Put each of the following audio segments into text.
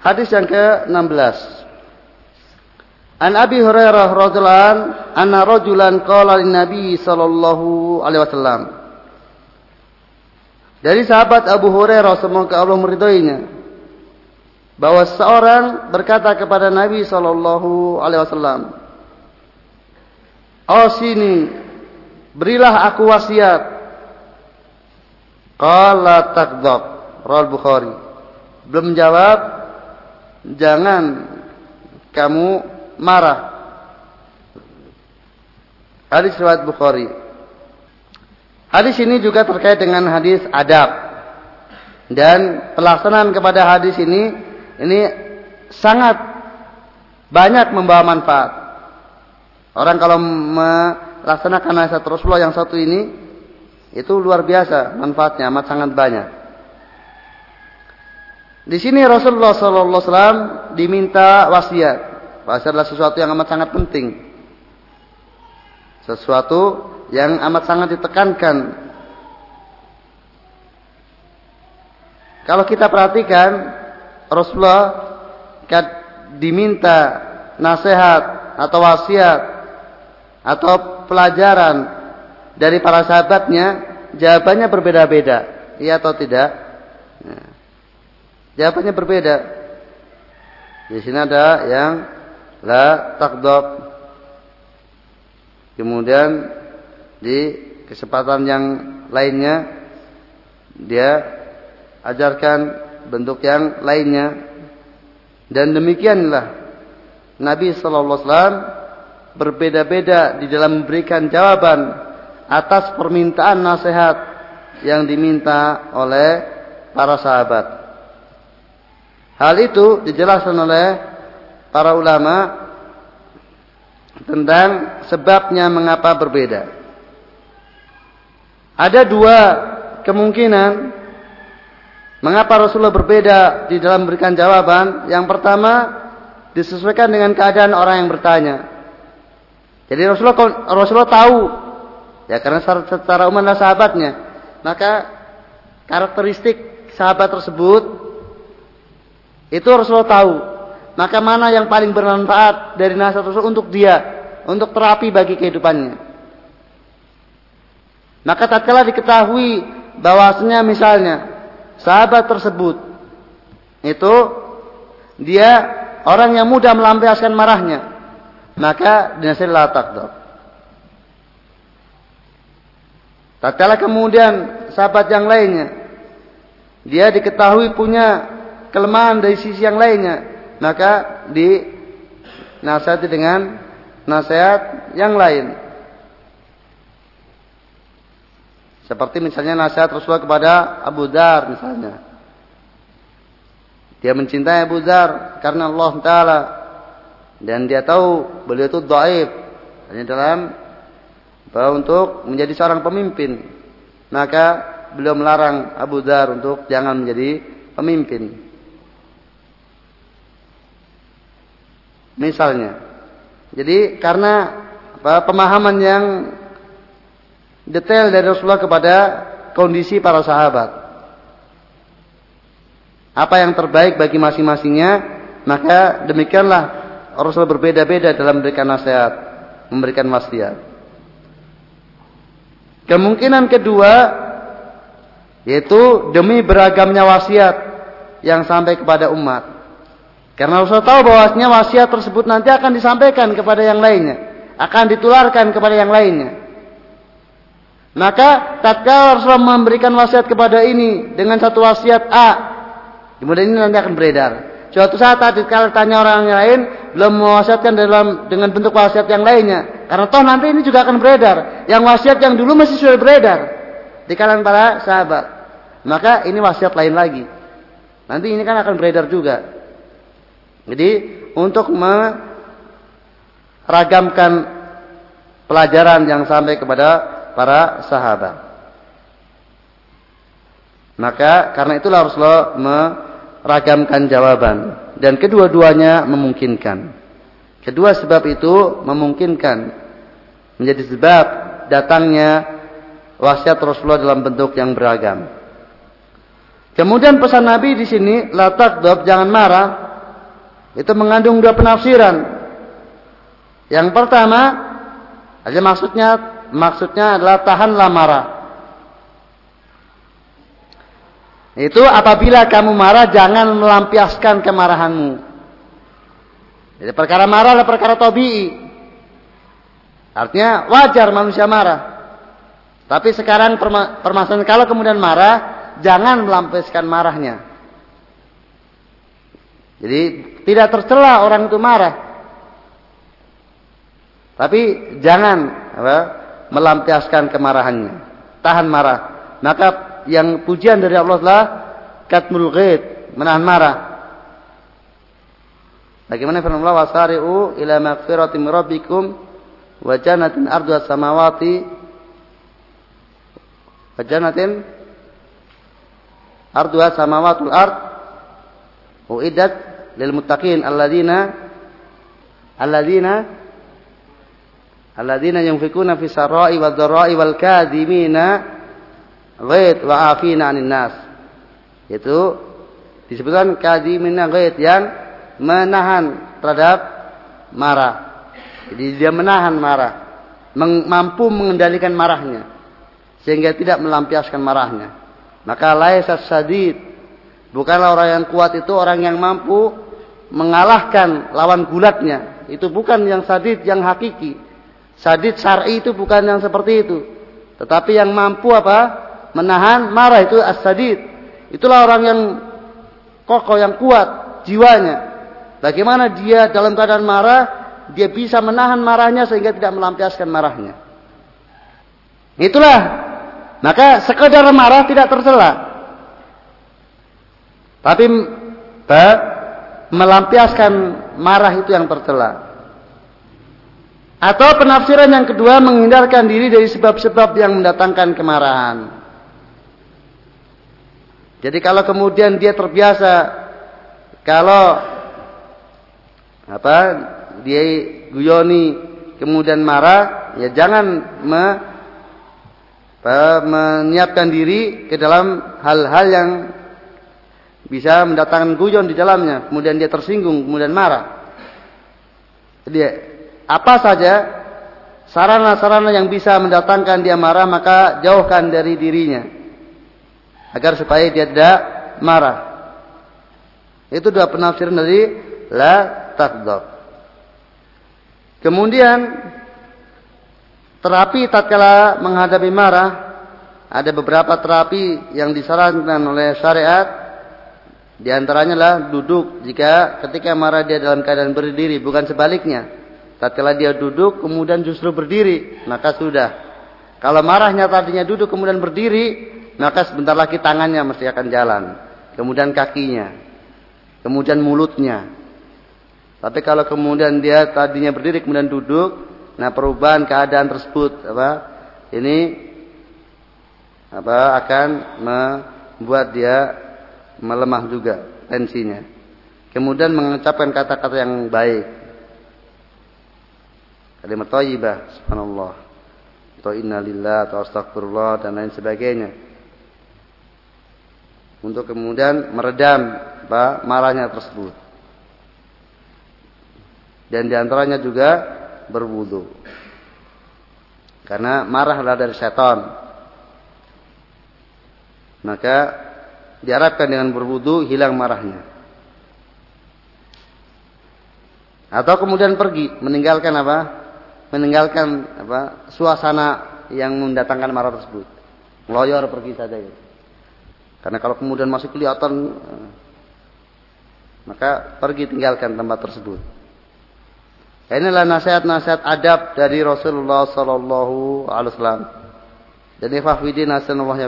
Hadis yang ke-16. An Abi Hurairah radhiyallahu an anna rajulan qala Nabi sallallahu alaihi wasallam. Dari sahabat Abu Hurairah semoga Allah meridhoinya bahwa seorang berkata kepada Nabi sallallahu alaihi wasallam, "Oh sini, berilah aku wasiat." Qala takdzab, Rawal Bukhari. Belum jawab, jangan kamu marah. Hadis riwayat Bukhari. Hadis ini juga terkait dengan hadis adab. Dan pelaksanaan kepada hadis ini ini sangat banyak membawa manfaat. Orang kalau melaksanakan nasihat Rasulullah yang satu ini itu luar biasa manfaatnya amat sangat banyak. Di sini Rasulullah Sallallahu Alaihi Wasallam diminta wasiat. Wasiat adalah sesuatu yang amat sangat penting. Sesuatu yang amat sangat ditekankan. Kalau kita perhatikan Rasulullah diminta nasihat atau wasiat atau pelajaran dari para sahabatnya, jawabannya berbeda-beda. Iya atau tidak? Nah. Jawabannya berbeda. Di sini ada yang la takdob. Kemudian di kesempatan yang lainnya dia ajarkan bentuk yang lainnya dan demikianlah Nabi Sallallahu Alaihi Wasallam berbeda-beda di dalam memberikan jawaban atas permintaan nasihat yang diminta oleh para sahabat. Hal itu dijelaskan oleh para ulama tentang sebabnya mengapa berbeda. Ada dua kemungkinan mengapa Rasulullah berbeda di dalam memberikan jawaban. Yang pertama disesuaikan dengan keadaan orang yang bertanya. Jadi Rasulullah Rasulullah tahu ya karena secara umum sahabatnya. Maka karakteristik sahabat tersebut itu Rasulullah tahu. Maka mana yang paling bermanfaat dari nasihat Rasul untuk dia, untuk terapi bagi kehidupannya. Maka tatkala diketahui bahwasanya misalnya sahabat tersebut itu dia orang yang mudah melampiaskan marahnya, maka dinasihatilah takdor. Tatkala kemudian sahabat yang lainnya dia diketahui punya kelemahan dari sisi yang lainnya, maka dinasihati dengan nasihat yang lain. Seperti misalnya nasihat Rasulullah kepada Abu Dar misalnya. Dia mencintai Abu Dar karena Allah Ta'ala. Dan dia tahu beliau itu dhaif. Hanya dalam bahwa untuk menjadi seorang pemimpin. Maka beliau melarang Abu Dar untuk jangan menjadi pemimpin. Misalnya. Jadi karena apa, pemahaman yang detail dari Rasulullah kepada kondisi para sahabat. Apa yang terbaik bagi masing-masingnya, maka demikianlah Rasulullah berbeda-beda dalam memberikan nasihat, memberikan wasiat. Kemungkinan kedua yaitu demi beragamnya wasiat yang sampai kepada umat. Karena Rasulullah tahu bahwasanya wasiat tersebut nanti akan disampaikan kepada yang lainnya, akan ditularkan kepada yang lainnya. Maka tatkala Rasulullah memberikan wasiat kepada ini dengan satu wasiat A, kemudian ini nanti akan beredar. Suatu saat tadi kalau tanya orang yang lain belum mewasiatkan dalam dengan bentuk wasiat yang lainnya, karena toh nanti ini juga akan beredar. Yang wasiat yang dulu masih sudah beredar di kalangan para sahabat. Maka ini wasiat lain lagi. Nanti ini kan akan beredar juga. Jadi untuk meragamkan pelajaran yang sampai kepada para sahabat. Maka karena itulah Rasulullah meragamkan jawaban dan kedua-duanya memungkinkan. Kedua sebab itu memungkinkan menjadi sebab datangnya wasiat Rasulullah dalam bentuk yang beragam. Kemudian pesan Nabi di sini, la takdab, jangan marah, itu mengandung dua penafsiran. Yang pertama, aja maksudnya maksudnya adalah tahanlah marah. Itu apabila kamu marah jangan melampiaskan kemarahanmu. Jadi perkara marah adalah perkara tabii. Artinya wajar manusia marah. Tapi sekarang permasalahan kalau kemudian marah, jangan melampiaskan marahnya. Jadi tidak tercela orang itu marah. Tapi jangan apa, melampiaskan kemarahannya. Tahan marah. Maka yang pujian dari Allah adalah katmul ghaid, menahan marah. Bagaimana firman Allah wasari'u ila maghfiratin rabbikum wa jannatin arduha samawati wa jannatin arduha samawatul ard uiddat lil muttaqin alladzina alladzina alladzina yunfikuna fi sarai wad dharai wal kadhimina ghaid wa afina 'anil nas. Itu disebutkan kadhimina ghaid yang menahan terhadap marah. Jadi dia menahan marah, mampu mengendalikan marahnya sehingga tidak melampiaskan marahnya. Maka laisa sadid bukanlah orang yang kuat itu orang yang mampu mengalahkan lawan gulatnya. Itu bukan yang sadid yang hakiki. Sadid syar'i itu bukan yang seperti itu. Tetapi yang mampu apa? menahan marah itu as-sadid. Itulah orang yang kokoh, yang kuat jiwanya. Bagaimana dia dalam keadaan marah, dia bisa menahan marahnya sehingga tidak melampiaskan marahnya. Itulah. Maka sekedar marah tidak tercela. Tapi melampiaskan marah itu yang tercela. Atau penafsiran yang kedua menghindarkan diri dari sebab-sebab yang mendatangkan kemarahan. Jadi kalau kemudian dia terbiasa kalau apa dia guyoni kemudian marah, ya jangan me, apa, menyiapkan diri ke dalam hal-hal yang bisa mendatangkan guyon di dalamnya, kemudian dia tersinggung, kemudian marah. Jadi apa saja sarana-sarana yang bisa mendatangkan dia marah maka jauhkan dari dirinya agar supaya dia tidak marah. Itu dua penafsiran dari la takdab. Kemudian terapi tatkala menghadapi marah ada beberapa terapi yang disarankan oleh syariat di antaranya lah duduk jika ketika marah dia dalam keadaan berdiri bukan sebaliknya. Tatkala dia duduk kemudian justru berdiri maka sudah. Kalau marahnya tadinya duduk kemudian berdiri maka sebentar lagi tangannya mesti akan jalan. Kemudian kakinya. Kemudian mulutnya. Tapi kalau kemudian dia tadinya berdiri kemudian duduk, nah perubahan keadaan tersebut apa? Ini apa akan membuat dia melemah juga tensinya. Kemudian mengucapkan kata-kata yang baik. Kalimat thayyibah, subhanallah. Atau innalillah atau astagfirullah dan lain sebagainya untuk kemudian meredam apa, marahnya tersebut. Dan di antaranya juga berwudu. Karena marah adalah dari setan. Maka diharapkan dengan berwudu hilang marahnya. Atau kemudian pergi meninggalkan apa? Meninggalkan apa? Suasana yang mendatangkan marah tersebut. Meloyor pergi saja. Gitu. Karena kalau kemudian masih kelihatan maka pergi tinggalkan tempat tersebut. Inilah nasihat-nasihat adab dari Rasulullah sallallahu alaihi wasallam. Jadi fahwidin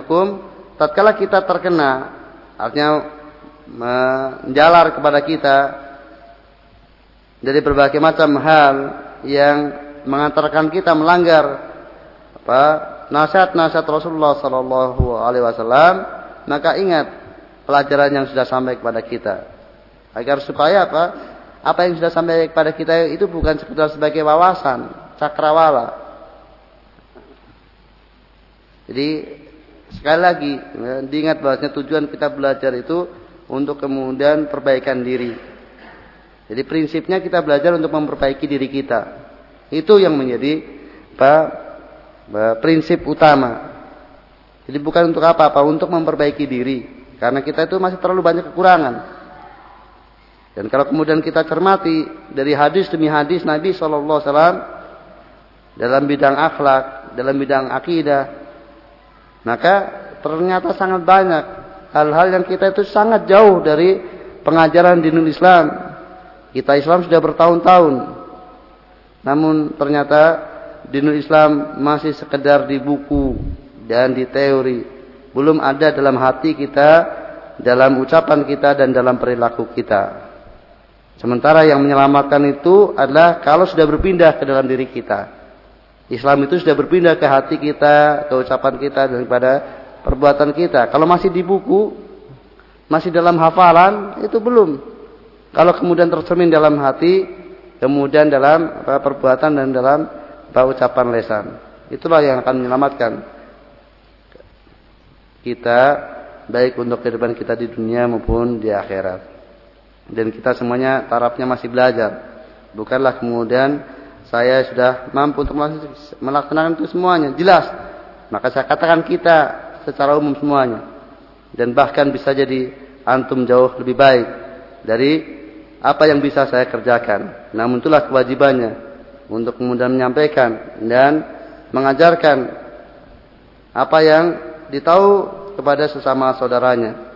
yakum tatkala kita terkena artinya menjalar kepada kita dari berbagai macam hal yang mengantarkan kita melanggar apa nasihat-nasihat Rasulullah sallallahu alaihi wasallam maka ingat pelajaran yang sudah sampai kepada kita. Agar supaya apa? Apa yang sudah sampai kepada kita itu bukan sekedar sebagai wawasan, cakrawala. Jadi sekali lagi ya, diingat bahwasanya tujuan kita belajar itu untuk kemudian perbaikan diri. Jadi prinsipnya kita belajar untuk memperbaiki diri kita. Itu yang menjadi apa, prinsip utama. Jadi bukan untuk apa-apa, untuk memperbaiki diri. Karena kita itu masih terlalu banyak kekurangan. Dan kalau kemudian kita cermati dari hadis demi hadis Nabi SAW dalam bidang akhlak, dalam bidang akidah, maka ternyata sangat banyak hal-hal yang kita itu sangat jauh dari pengajaran dinul Islam. Kita Islam sudah bertahun-tahun. Namun ternyata dinul Islam masih sekedar di buku dan di teori. Belum ada dalam hati kita, dalam ucapan kita dan dalam perilaku kita. Sementara yang menyelamatkan itu adalah kalau sudah berpindah ke dalam diri kita. Islam itu sudah berpindah ke hati kita, ke ucapan kita daripada perbuatan kita. Kalau masih di buku, masih dalam hafalan, itu belum. Kalau kemudian tercermin dalam hati, kemudian dalam perbuatan dan dalam apa, ucapan lesan. Itulah yang akan menyelamatkan kita baik untuk kehidupan kita di dunia maupun di akhirat. Dan kita semuanya tarafnya masih belajar. Bukanlah kemudian saya sudah mampu untuk melaksanakan itu semuanya. Jelas. Maka saya katakan kita secara umum semuanya. Dan bahkan bisa jadi antum jauh lebih baik dari apa yang bisa saya kerjakan. Namun itulah kewajibannya untuk kemudian menyampaikan dan mengajarkan apa yang ditahu kepada sesama saudaranya.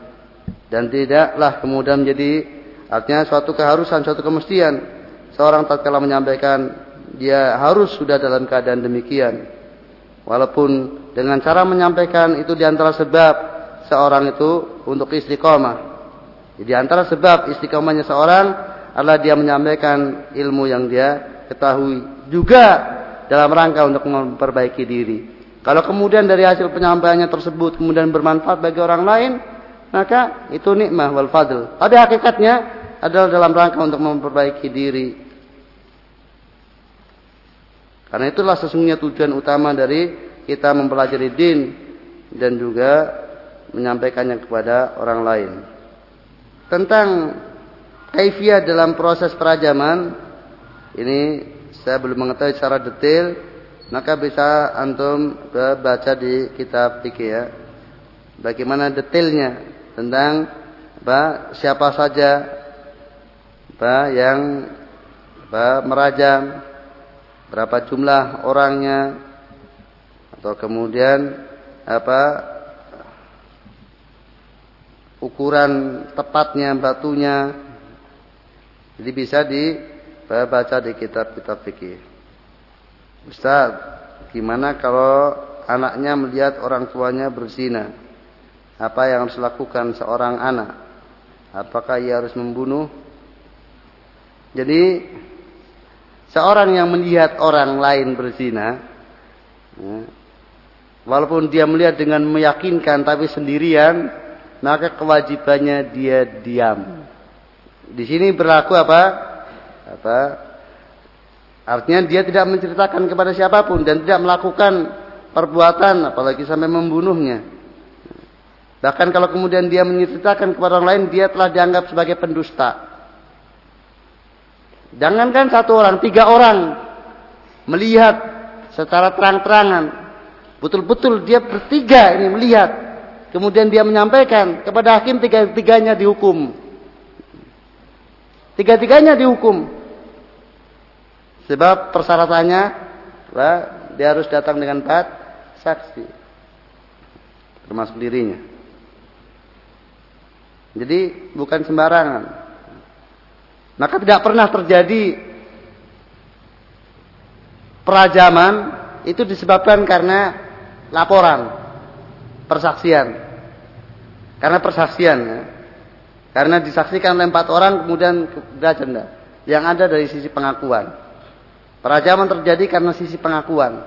Dan tidaklah kemudian menjadi artinya suatu keharusan, suatu kemestian seorang tatkala menyampaikan dia harus sudah dalam keadaan demikian. Walaupun dengan cara menyampaikan itu di antara sebab seorang itu untuk istiqomah jadi antara sebab istiqomahnya seorang adalah dia menyampaikan ilmu yang dia ketahui juga dalam rangka untuk memperbaiki diri. Kalau kemudian dari hasil penyampaiannya tersebut kemudian bermanfaat bagi orang lain, maka itu nikmah wal fadl. Tapi hakikatnya adalah dalam rangka untuk memperbaiki diri. Karena itulah sesungguhnya tujuan utama dari kita mempelajari din dan juga menyampaikannya kepada orang lain. Tentang kaifiah dalam proses perajaman ini saya belum mengetahui secara detail maka bisa antum baca di kitab fikih ya. Bagaimana detailnya tentang apa siapa saja apa yang apa merajam berapa jumlah orangnya atau kemudian apa ukuran tepatnya batunya. Jadi bisa dibaca di kitab-kitab fikih. Ustaz, gimana kalau anaknya melihat orang tuanya berzina? Apa yang harus dilakukan seorang anak? Apakah ia harus membunuh? Jadi seorang yang melihat orang lain berzina, ya, walaupun dia melihat dengan meyakinkan tapi sendirian, maka kewajibannya dia diam. Di sini berlaku apa? Apa? Artinya dia tidak menceritakan kepada siapa pun dan tidak melakukan perbuatan apalagi sampai membunuhnya. Bahkan kalau kemudian dia menceritakan kepada orang lain dia telah dianggap sebagai pendusta. Jangankan satu orang, tiga orang melihat secara terang-terangan. Betul-betul dia bertiga ini melihat Kemudian dia menyampaikan kepada hakim tiga-tiganya dihukum. Tiga-tiganya dihukum. Sebab persyaratannya dia harus datang dengan empat saksi. Termasuk dirinya. Jadi bukan sembarangan. Maka tidak pernah terjadi perajaman itu disebabkan karena laporan persaksian. Karena persaksian. Ya. Karena disaksikan oleh empat orang kemudian janda. Yang ada dari sisi pengakuan. Perajaman terjadi karena sisi pengakuan.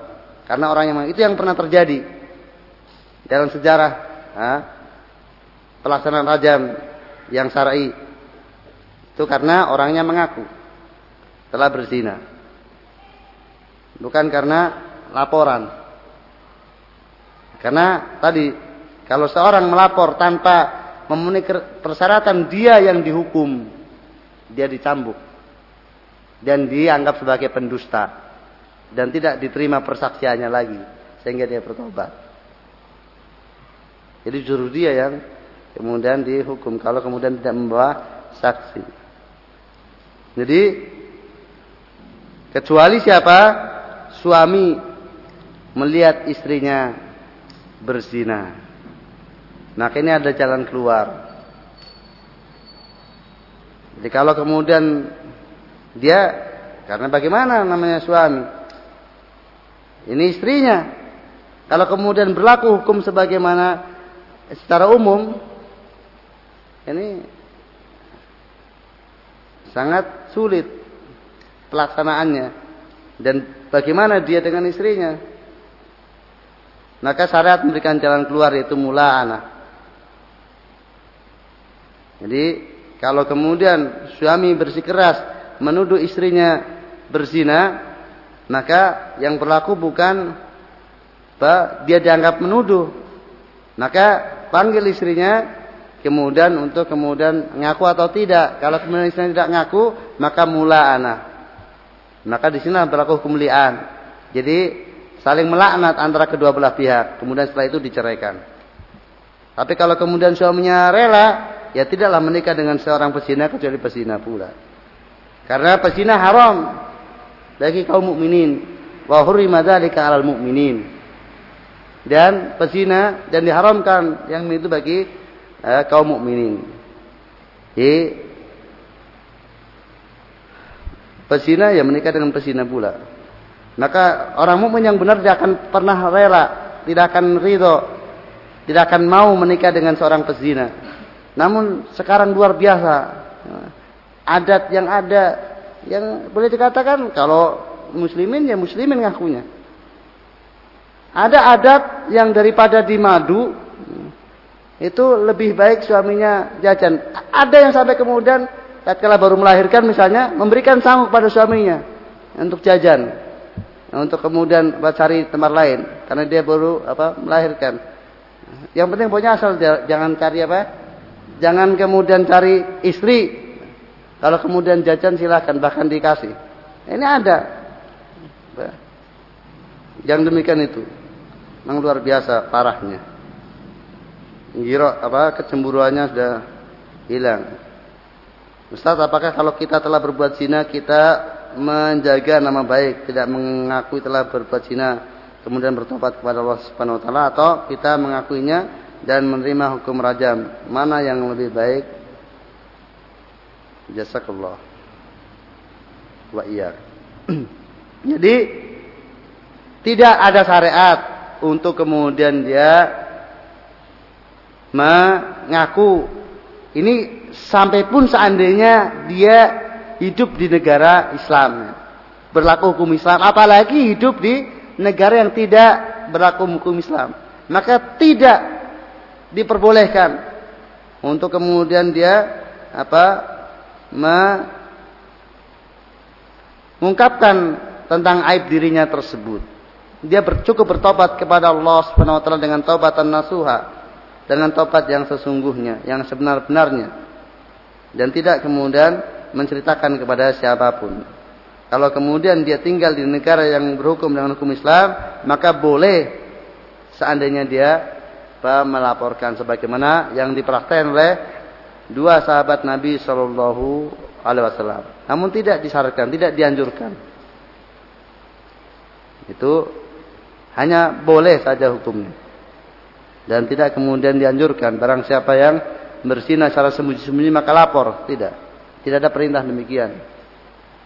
Karena orang yang itu yang pernah terjadi dalam sejarah ya, pelaksanaan rajam yang syar'i. Itu karena orangnya mengaku telah berzina. Bukan karena laporan. Karena tadi kalau seorang melapor tanpa memenuhi persyaratan dia yang dihukum, dia dicambuk. dan dianggap sebagai pendusta dan tidak diterima persaksiannya lagi sehingga dia bertobat. Jadi juru dia yang kemudian dihukum kalau kemudian tidak membawa saksi. Jadi kecuali siapa? Suami melihat istrinya berzina. Maka ini ada jalan keluar. Jadi kalau kemudian dia karena bagaimana namanya suami? Ini istrinya. Kalau kemudian berlaku hukum sebagaimana secara umum ini sangat sulit pelaksanaannya. Dan bagaimana dia dengan istrinya? Maka syariat memberikan jalan keluar yaitu mula anak. Jadi kalau kemudian suami bersikeras menuduh istrinya berzina maka yang berlaku bukan dia dianggap menuduh. Maka panggil istrinya kemudian untuk kemudian ngaku atau tidak. Kalau kemudian istrinya tidak ngaku, maka mula anak. Maka di sini berlaku hukum li'an. Jadi saling melaknat antara kedua belah pihak. Kemudian setelah itu diceraikan. Tapi kalau kemudian suaminya rela, ya tidaklah menikah dengan seorang pesina kecuali pesina pula. Karena pesina haram bagi kaum mukminin. Wa hurrima dzalika 'alal mukminin. Dan pesina dan diharamkan yang itu bagi eh, kaum mukminin. Jadi pesina ya menikah dengan pesina pula. Maka orang mukmin yang benar tidak akan pernah rela, tidak akan ridho, tidak akan mau menikah dengan seorang pesina. Namun sekarang luar biasa adat yang ada yang boleh dikatakan kalau muslimin ya muslimin ngakunya. Ada adat yang daripada di madu itu lebih baik suaminya jajan. Ada yang sampai kemudian tatkala baru melahirkan misalnya memberikan sanggup pada suaminya untuk jajan. Untuk kemudian cari tempat lain karena dia baru apa melahirkan. Yang penting punya asal jangan cari apa? Jangan kemudian cari istri. Kalau kemudian jajan silahkan bahkan dikasih. Ini ada. Yang demikian itu. Memang luar biasa parahnya giro apa kecemburuannya sudah hilang. Ustaz, apakah kalau kita telah berbuat zina kita menjaga nama baik, tidak mengakui telah berbuat zina, kemudian bertobat kepada Allah Subhanahu wa taala atau kita mengakuinya dan menerima hukum rajam? Mana yang lebih baik? Jazakallah. Wa iya. Jadi tidak ada syariat untuk kemudian dia mengaku. Ini sampai pun seandainya dia hidup di negara Islam. Berlaku hukum Islam. Apalagi hidup di negara yang tidak berlaku hukum Islam. Maka tidak diperbolehkan untuk kemudian dia apa mengungkapkan tentang aib dirinya tersebut. Dia bercukup bertobat kepada Allah Subhanahu wa taala dengan taubatan nasuha dengan topat yang sesungguhnya, yang sebenar-benarnya. Dan tidak kemudian menceritakan kepada siapa pun. Kalau kemudian dia tinggal di negara yang berhukum dengan hukum Islam, maka boleh seandainya dia melaporkan sebagaimana yang dipraktekkan oleh dua sahabat Nabi Shallallahu Alaihi Wasallam. Namun tidak disarankan, tidak dianjurkan. Itu hanya boleh saja hukumnya dan tidak kemudian dianjurkan. Barang siapa yang berzina secara sembunyi-sembunyi maka lapor. Tidak. Tidak ada perintah demikian.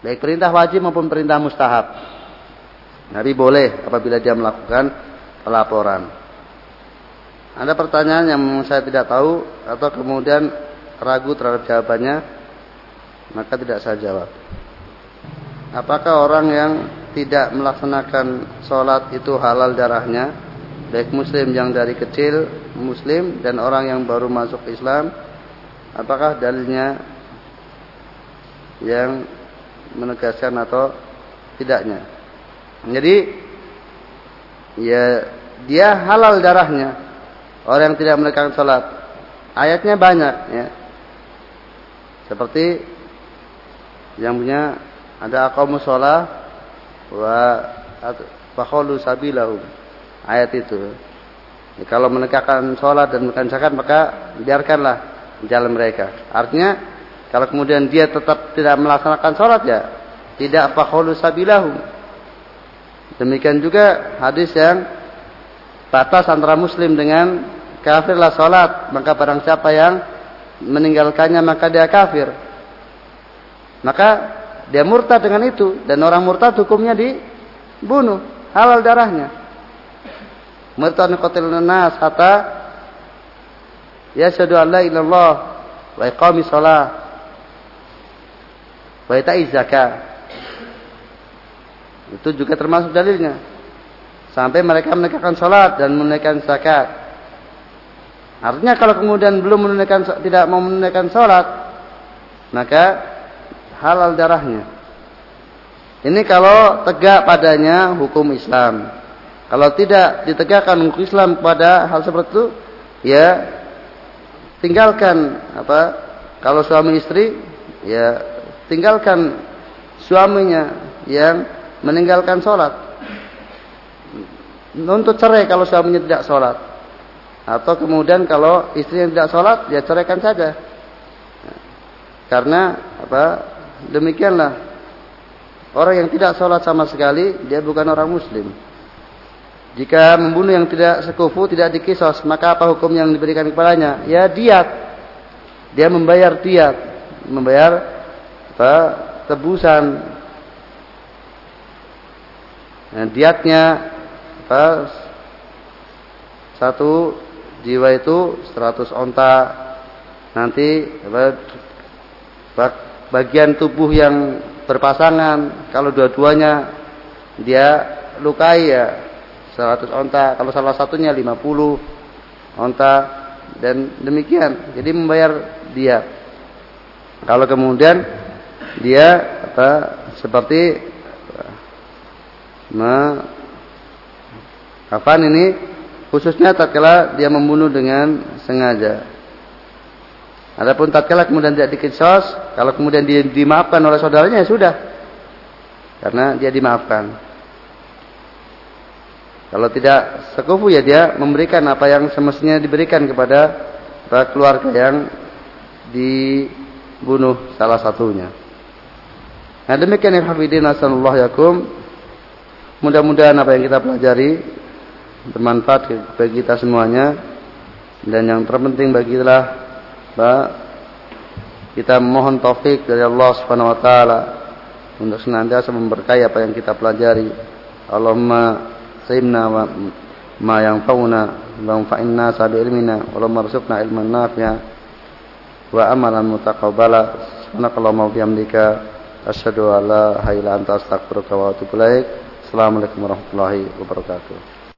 Baik perintah wajib maupun perintah mustahab. Nabi boleh apabila dia melakukan pelaporan. Ada pertanyaan yang saya tidak tahu atau kemudian ragu terhadap jawabannya? Maka tidak saya jawab. Apakah orang yang tidak melaksanakan sholat itu halal darahnya baik muslim yang dari kecil muslim dan orang yang baru masuk Islam apakah dalilnya yang menegaskan atau tidaknya? Jadi ya dia halal darahnya. Orang yang tidak menegakkan salat. Ayatnya banyak ya. Seperti yang punya ada aqamu shalah wa fakhalu sabilahum. Ayat itu. Ya, kalau menegakkan sholat dan menegakkan zakat maka biarkanlah jalan mereka. Artinya kalau kemudian dia tetap tidak melaksanakan sholat ya tidak fakhalu sabilahum. Demikian juga hadis yang batas antara muslim dengan kafirlah sholat maka barang siapa yang meninggalkannya maka dia kafir. Maka dia murtad dengan itu dan orang murtad hukumnya dibunuh, halal darahnya. Murtad qatil nas hatta yashhadu an la ilallah wa iqami shalah wa zakat. Itu juga termasuk dalilnya. Sampai mereka menegakkan salat dan menunaikan zakat. Artinya kalau kemudian belum menunaikan tidak mau menunaikan salat, maka halal darahnya. Ini kalau tegak padanya hukum Islam. Kalau tidak ditegakkan hukum Islam pada hal seperti itu, ya tinggalkan apa? Kalau suami istri, ya tinggalkan suaminya yang meninggalkan sholat. Untuk cerai kalau suaminya tidak sholat. Atau kemudian kalau istri yang tidak sholat, ya ceraikan saja. Karena apa? demikianlah orang yang tidak sholat sama sekali dia bukan orang muslim jika membunuh yang tidak sekufu tidak dikisos maka apa hukum yang diberikan kepadanya? Ya diat. Dia membayar diat. Membayar apa tebusan. Nah, diatnya apa satu jiwa itu 100 onta. Nanti apa bagian tubuh yang berpasangan kalau dua-duanya dia lukai ya 100 onta kalau salah satunya 50 onta dan demikian jadi membayar dia kalau kemudian dia apa seperti me, ini khususnya tatkala dia membunuh dengan sengaja Adapun tatkala kemudian tidak dikisos, kalau kemudian dia dimaafkan oleh saudaranya ya sudah. Karena dia dimaafkan. Kalau tidak sekufu ya dia memberikan apa yang semestinya diberikan kepada keluarga yang dibunuh salah satunya. Nah demikian yang hafidin asallallahu yakum. Mudah-mudahan apa yang kita pelajari bermanfaat bagi kita semuanya dan yang terpenting bagi kita kita mohon taufik dari Allah Subhanahu wa taala untuk senantiasa memberkahi apa yang kita pelajari. Allahumma sayyidina wa ma yanfa'una wa anfa'inna sabi ilmina wa lamma rzuqna ilman nafi'a wa amalan mutaqabbala. Subhanakallahumma wa bihamdika asyhadu an la ilaha illa anta astaghfiruka wa atubu ilaik. Assalamualaikum warahmatullahi wabarakatuh.